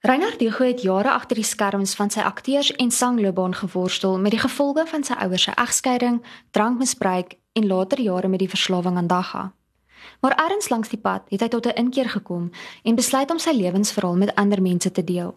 Reinhard Diego het jare agter die skerms van sy akteurs- en sangloopbaan geworstel met die gevolge van sy ouers se egskeiding, drankmisbruik en later jare met die verslawing aan dagga. Maar ergens langs die pad het hy tot 'n inkeer gekom en besluit om sy lewensverhaal met ander mense te deel.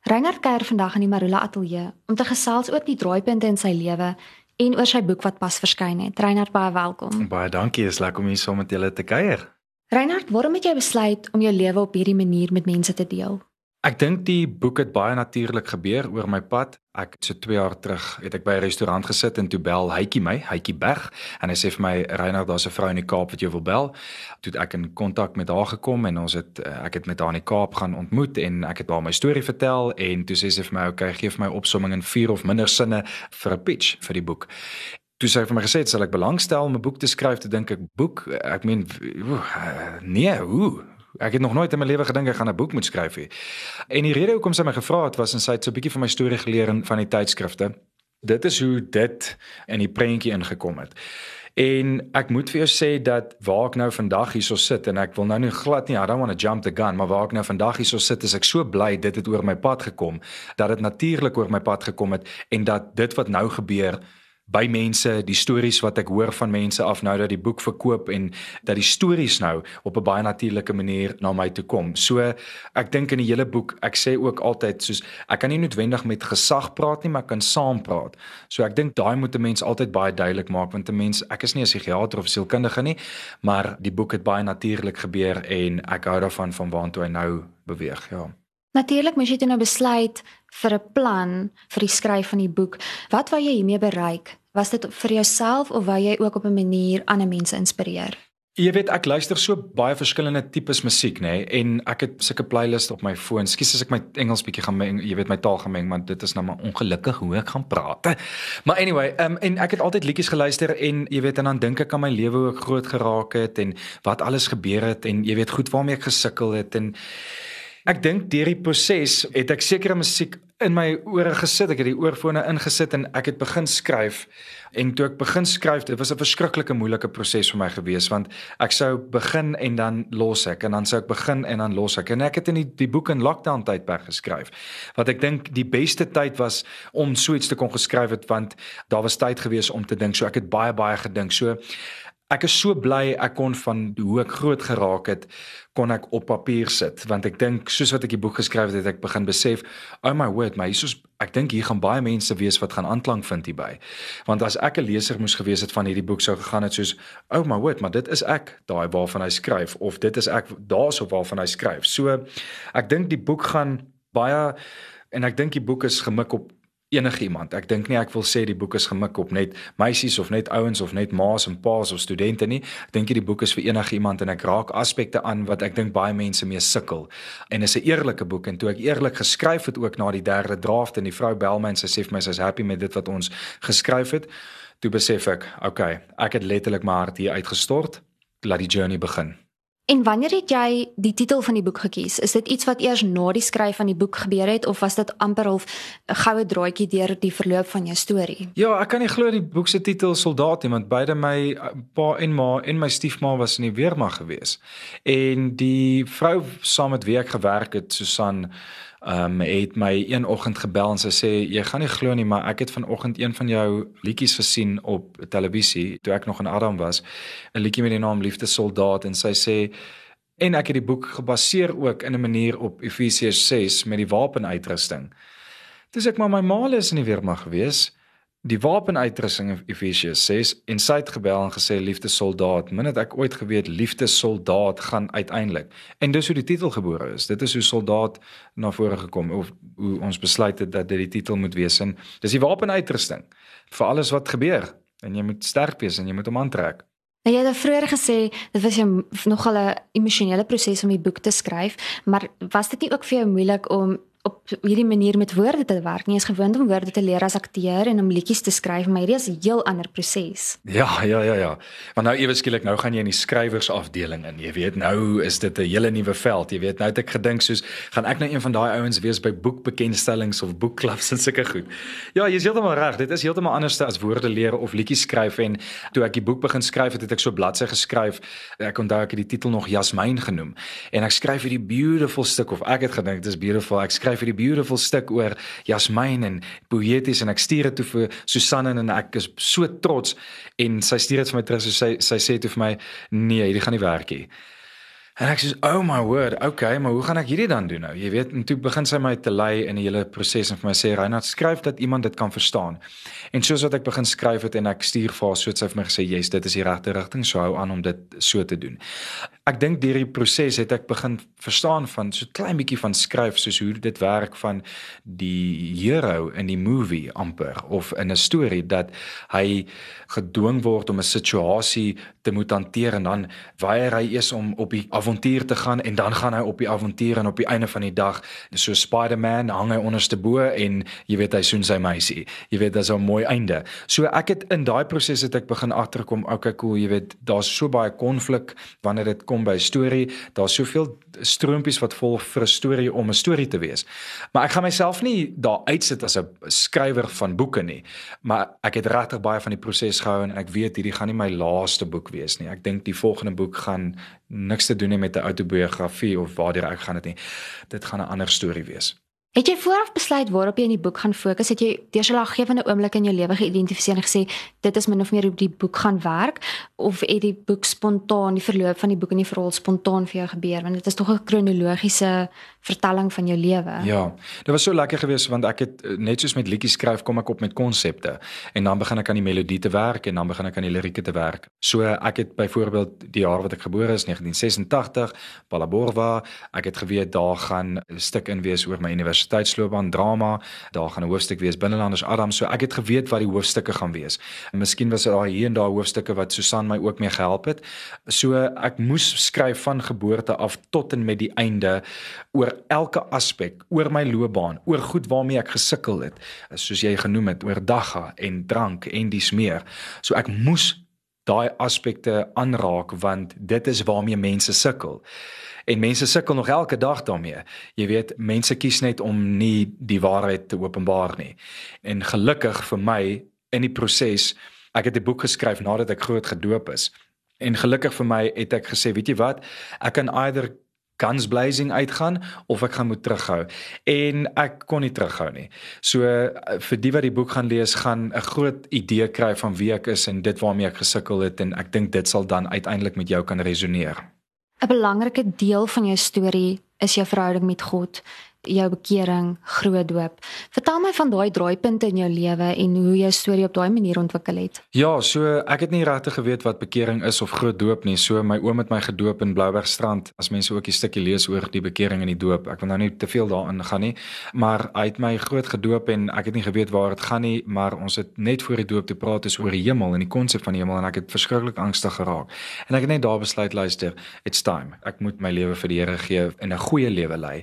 Reinhard kuier vandag in die Marula Ateljee om te gesels oor die draaipunte in sy lewe en oor sy boek wat pas verskyn het. Reinhard, baie welkom. Baie dankie, is lekker om hier saam met julle te kuier. Reinhard, waarom het jy besluit om jou lewe op hierdie manier met mense te deel? Ek dink die boek het baie natuurlik gebeur oor my pad. Ek so 2 jaar terug het ek by 'n restaurant gesit en toe bel Hytjie my, Hytjie Berg, en hy sê vir my Reinhard, daar's 'n vrou in die Kaap wat jou wil bel. Toe ek in kontak met haar gekom en ons het eh, ek het met haar in die Kaap gaan ontmoet en ek het haar my storie vertel en toe sê sy vir my, "Oké, okay, gee vir my opsomming in 4 of minder sinne vir 'n pitch vir die boek." Toe sê hy vir my gesê, "Sal ek belangstel om 'n boek te skryf?" Toe dink ek, "Boek? Ek meen, nee, hoe? Ek het nog nooit in my lewe gedink ek gaan 'n boek moet skryf nie. En die rede hoekom sy my gevra het was en sy het so 'n bietjie van my storie geleer in van die tydskrifte. Dit is hoe dit in die prentjie ingekom het. En ek moet vir jou sê dat waar ek nou vandag hierso sit en ek wil nou nie glad nie, I don't want to jump the gun, maar waar ek nou vandag hierso sit, is ek so bly dit het oor my pad gekom, dat dit natuurlik oor my pad gekom het en dat dit wat nou gebeur by mense, die stories wat ek hoor van mense af nou dat die boek verkoop en dat die stories nou op 'n baie natuurlike manier na my toe kom. So ek dink in die hele boek, ek sê ook altyd soos ek kan nie noodwendig met gesag praat nie, maar ek kan saam praat. So ek dink daai moet 'n mens altyd baie duidelik maak want 'n mens, ek is nie 'n psigiater of sielkundige nie, maar die boek het baie natuurlik gebeur en ek hou daarvan van waantoe hy nou beweeg, ja. Natuurlik moet jy nou besluit vir 'n plan vir die skryf van die boek. Wat wou jy hiermee bereik? Was dit vir jouself of wou jy ook op 'n manier ander mense inspireer? Jy weet ek luister so baie verskillende tipes musiek nê nee, en ek het sulke playlist op my foon. Skus as ek my Engels bietjie gaan meng, jy weet my taal gaan meng, want dit is nou maar ongelukkig hoe ek gaan praat. Maar anyway, um, en ek het altyd liedjies geluister en jy weet en dan dink ek aan my lewe ook groot geraak het en wat alles gebeur het en jy weet goed waarmee ek gesukkel het en Ek dink deur die proses het ek sekere musiek in my ore gesit. Ek het die oorfone ingesit en ek het begin skryf. En toe ek begin skryf, dit was 'n verskriklike moeilike proses vir my gewees want ek sou begin en dan los ek en dan sou ek begin en dan los ek. En ek het in die, die boek in lockdown tydperk geskryf. Wat ek dink die beste tyd was om so iets te kon geskryf het want daar was tyd gewees om te dink. So ek het baie baie gedink. So Ek is so bly ek kon van hoe ek groot geraak het kon ek op papier sit want ek dink soos wat ek die boek geskryf het het ek begin besef oh my word my hiersoos ek dink hier gaan baie mense wees wat gaan aanklank vind hierby. Want as ek 'n leser moes gewees het van hierdie boek sou gegaan het soos oh my word maar dit is ek daai waarvan hy skryf of dit is ek daarso waarvan hy skryf. So ek dink die boek gaan baie en ek dink die boek is gemik op enigiemand. Ek dink nie ek wil sê die boek is gemik op net meisies of net ouens of net ma's en pa's of studente nie. Ek dink die boek is vir enigiemand en ek raak aspekte aan wat ek dink baie mense mee sukkel. En is 'n eerlike boek en toe ek eerlik geskryf het ook na die derde draft en die vrou bel my en sy sê vir my sy's happy met dit wat ons geskryf het, toe besef ek, okay, ek het letterlik my hart hier uitgestort. Laat die journey begin. En wanneer het jy die titel van die boek gekies? Is dit iets wat eers na die skryf van die boek gebeur het of was dit amper half 'n goue draadjie deur die verloop van jou storie? Ja, ek kan nie glo die boek se titel Soldaat nie, want beide my pa en ma en my stiefma was in die weermag gewees. En die vrou saam met wie ek gewerk het, Susan ehm um, het my een oggend gebel en sy sê jy gaan nie glo nie maar ek het vanoggend een van jou liedjies gesien op televisie toe ek nog in Adam was. 'n liedjie met die naam Liefde Soldaat. En sy sê en ek het die boek gebaseer ook in 'n manier op Efesiërs 6 met die wapenuitrusting. Dis ek maar my ma is in die weermag gewees die wapenuitrusting in Efesiërs 6 en sy het gebel en gesê liefde soldaat min het ek ooit geweet liefde soldaat gaan uiteindelik. En dis hoe die titel gebore is. Dit is hoe soldaat na vore gekom of hoe ons besluit het dat dit die titel moet wees. En dis die wapenuitrusting vir alles wat gebeur. En jy moet sterk wees en jy moet hom aantrek. Nou jy het vroeër gesê dit was 'n nogal 'n emosionele proses om die boek te skryf, maar was dit nie ook vir jou moeilik om op hierdie manier met woorde te werk nie. Is gewoond om woorde te leer as akteur en om liedjies te skryf, maar hierdie is 'n heel ander proses. Ja, ja, ja, ja. Want nou ewe skielik nou gaan jy in die skrywersafdeling in. Jy weet nou is dit 'n hele nuwe veld. Jy weet nou het ek gedink soos gaan ek nou een van daai ouens wees by boekbekendstellings of boekklubs en sulke goed. Ja, jy's heeltemal reg. Dit is heeltemal anders as woorde leer of liedjies skryf en toe ek die boek begin skryf het, het ek so bladsy geskryf. Ek onthou ek het die titel nog Jasmyn genoem en ek skryf hierdie beautiful stuk of ek het gedink dit is beautiful. Ek skryf hierdie beautiful stuk oor Jasmyn en poëties en ek stuur dit toe vir Susanne en ek is so trots en sy stuur dit vir my terug so sy sy sê toe vir my nee, hierdie gaan nie werk nie. En ek sê, "Oh my word, okay, maar hoe gaan ek hierdie dan doen nou?" Jy weet, en toe begin sy my te lei in die hele proses en vir my sê, "Reinhard, skryf dat iemand dit kan verstaan." En soos wat ek begin skryf het en ek stuur vir haar, so het sy vir my gesê, "Yes, dit is die regte rigting, so hou aan om dit so te doen." Ek dink deur die proses het ek begin verstaan van so klein bietjie van skryf soos hoe dit werk van die hero in die movie amper of in 'n storie dat hy gedwing word om 'n situasie te moet hanteer en dan weier hy eers om op die avontuur te gaan en dan gaan hy op die avontuur en op die einde van die dag so Spider-Man hang hy onderste bo en jy weet hy soen sy meisie. Jy weet dis 'n mooi einde. So ek het in daai proses het ek begin agterkom, okay cool, jy weet daar's so baie konflik wanneer dit kom by 'n storie. Daar's soveel stroompies wat volg vir 'n storie om 'n storie te wees. Maar ek gaan myself nie daar uitsit as 'n skrywer van boeke nie, maar ek het regtig baie van die proses gehou en ek weet hierdie gaan nie my laaste boek wees nie. Ek dink die volgende boek gaan niks te doen hê met 'n outobiografie of waar ek gaan dit nie. Dit gaan 'n ander storie wees. Het jy vooraf besluit waarop jy in die boek gaan fokus? Het jy deurslaggewende oomblikke in jou lewe geïdentifiseer en gesê dit is min of meer hoe die boek gaan werk of het die boek spontaan die verloop van die boek en die verhaal spontaan vir jou gebeur want dit is tog 'n kronologiese vertelling van jou lewe. Ja, dit was so lekker geweest want ek het eh, net soos met liedjies skryf kom ek op met konsepte en dan begin ek aan die melodie te werk en dan begin ek aan die lirieke te werk. So ek het byvoorbeeld die jaar wat ek gebore is 1986, Palaborwa, ek het geweet daar gaan 'n stuk in wees oor my universiteitsloopbaan drama, daar gaan 'n hoofstuk wees binnelanders Adam, so ek het geweet wat die hoofstukke gaan wees. En miskien was daar hier en daar hoofstukke wat Susan my ook mee gehelp het. So ek moes skryf van geboorte af tot en met die einde oor elke aspek, oor my loopbaan, oor goed waarmee ek gesukkel het, soos jy genoem het, oor dagga en drank en dis meer. So ek moes daai aspekte aanraak want dit is waarmee mense sukkel. En mense sukkel nog elke dag daarmee. Jy weet, mense kies net om nie die waarheid te openbaar nie. En gelukkig vir my in die proses, ek het 'n boek geskryf nadat ek groot gedoop is. En gelukkig vir my het ek gesê, weet jy wat, ek kan either guns blazing uitgaan of ek gaan moet terughou en ek kon nie terughou nie. So vir die wat die boek gaan lees, gaan 'n groot idee kry van wie ek is en dit waarmee ek gesukkel het en ek dink dit sal dan uiteindelik met jou kan resoneer. 'n Belangrike deel van jou storie is jou verhouding met God jou bekering, groot doop. Vertel my van daai draaipunte in jou lewe en hoe jou storie op daai manier ontwikkel het. Ja, so ek het nie regtig geweet wat bekering is of groot doop nie. So my oom het my gedoop in Bloubergstrand. As mense ook 'n stukkie lees oor die bekering en die doop, ek wil nou nie te veel daarin gaan nie, maar hy het my groot gedoop en ek het nie geweet waar dit gaan nie, maar ons het net voor die doop te praat is oor die hemel en die konsep van die hemel en ek het verskriklik angstig geraak. En ek het net daar besluit luister, it's time. Ek moet my lewe vir die Here gee en 'n goeie lewe lei.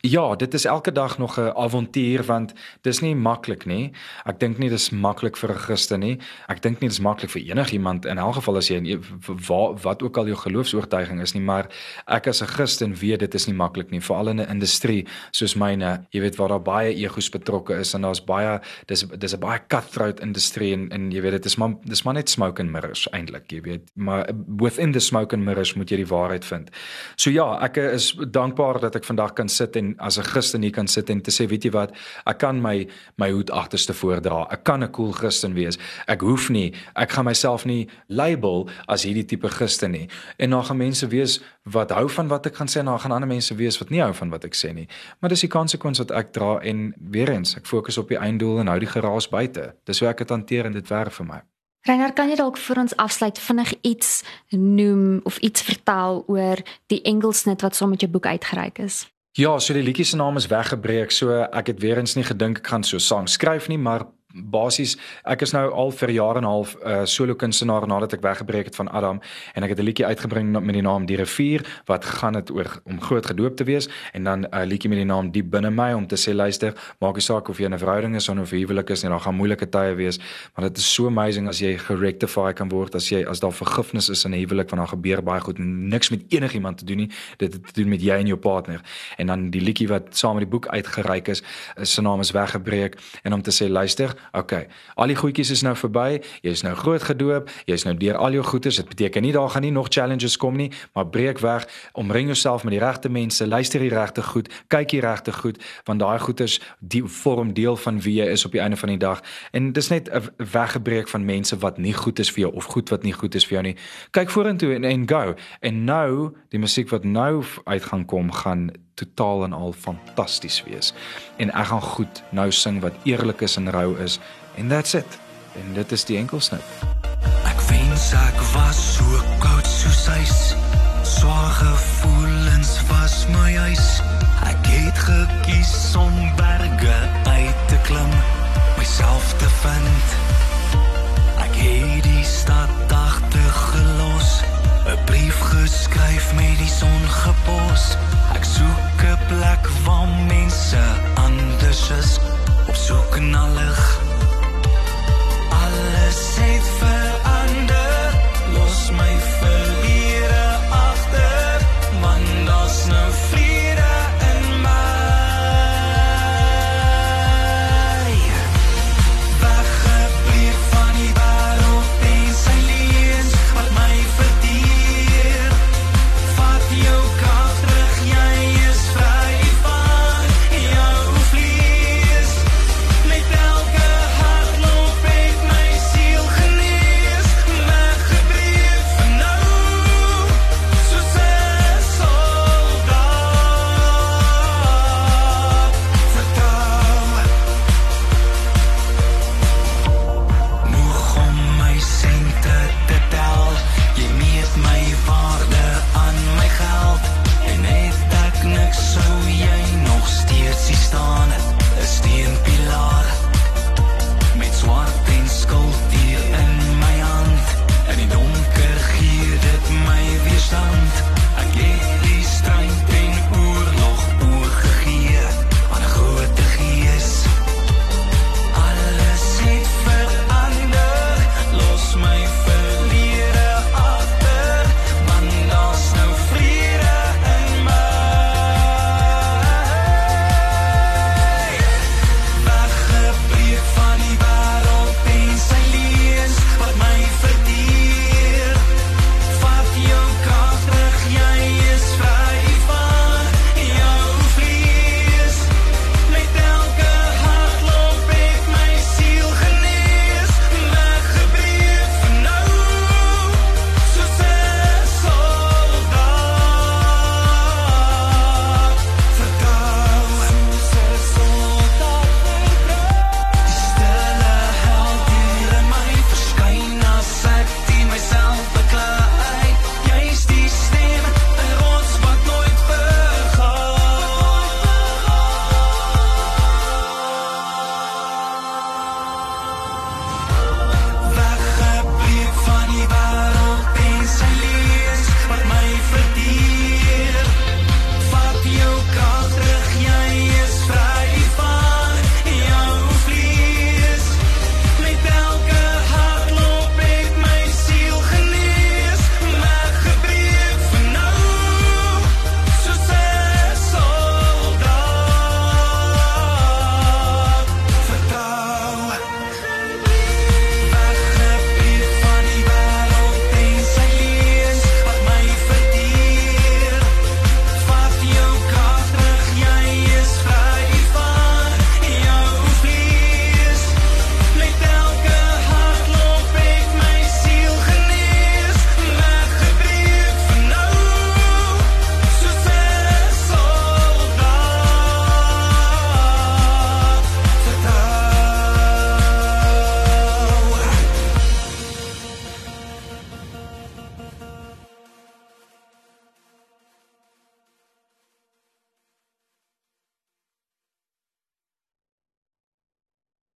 Ja, dit is elke dag nog 'n avontuur want dis nie maklik nie. Ek dink nie dis maklik vir 'n Christen nie. Ek dink nie dis maklik vir enigiemand in elk geval as jy in wat wat ook al jou geloofs-oortuiging is nie, maar ek as 'n Christen weet dit is nie maklik nie, veral in 'n industrie soos myne. Jy weet waar daar baie egos betrokke is en daar's baie dis dis 'n baie cutthroat industrie en en jy weet dit is maar dis maar net smoke and mirrors eintlik, jy weet. Maar within the smoke and mirrors moet jy die waarheid vind. So ja, ek is dankbaar dat ek vandag kan sit en as 'n Christen hier kan sit en te sê, weet jy wat, ek kan my my hoed agterste voordra. Ek kan 'n cool Christen wees. Ek hoef nie, ek gaan myself nie label as hierdie tipe Christen nie. En dan gaan mense wees wat hou van wat ek gaan sê en dan gaan ander mense wees wat nie hou van wat ek sê nie. Maar dis die konsekwens wat ek dra en weer eens, ek fokus op die einddoel en hou die geraas buite. Dis hoe ek dit hanteer en dit werk vir my. Reiner, kan jy dalk vir ons afsluit vinnig iets noem of iets vertel oor die Engelsnit wat saam met jou boek uitgereik is? Ja, so die liedjie se naam is weggebreek. So ek het weer eens nie gedink ek gaan so sang skryf nie, maar basies. Ek is nou al vir jare en 'n half 'n uh, solo kunstenaar nadat ek weggebreek het van Adam en ek het 'n liedjie uitgebring met die naam Die Rivier wat gaan dit oor om groot gedoop te wees en dan 'n uh, liedjie met die naam Diep binne my om te sê luister maak nie saak of jy 'n verhouding is of huwelik is nie daar gaan moeilike tye wees maar dit is so amazing as jy gerectify kan word as jy as daar vergifnis is in 'n huwelik want dan gebeur baie goed niks met enigiemand te doen nie. Dit het te doen met jy en jou partner. En dan die liedjie wat saam met die boek uitgereik is se naam is weggebreek en om te sê luister okay al die goedjies is nou verby. Jy is nou groot gedoop. Jy is nou deur al jou goeders. Dit beteken nie daar gaan nie nog challenges kom nie maar breek weg. Omring jouself met die regte mense. Luister die regte goed. Kyk die regte goed want daai goeders die vorm deel van wie jy is op die einde van die dag. En dis net 'n weggebreek van mense wat nie goed is vir jou of goed wat nie goed is vir jou nie. Kyk vorentoe en, en go. En nou die musiek wat nou uit gaan kom gaan totaal en al fantasties wees. En ek gaan goed nou sing wat eerlik is en rou is. En that's it. En dit is die enkelsnit. Ek wens ek was so koud soos ys swaar gevoelens was my huis. Ek het gekies om berge uit te klim myself te vind. Ek het die stad agter gelos 'n brief geskryf met die son gepos. Ek soek 'n plek waar mense anders is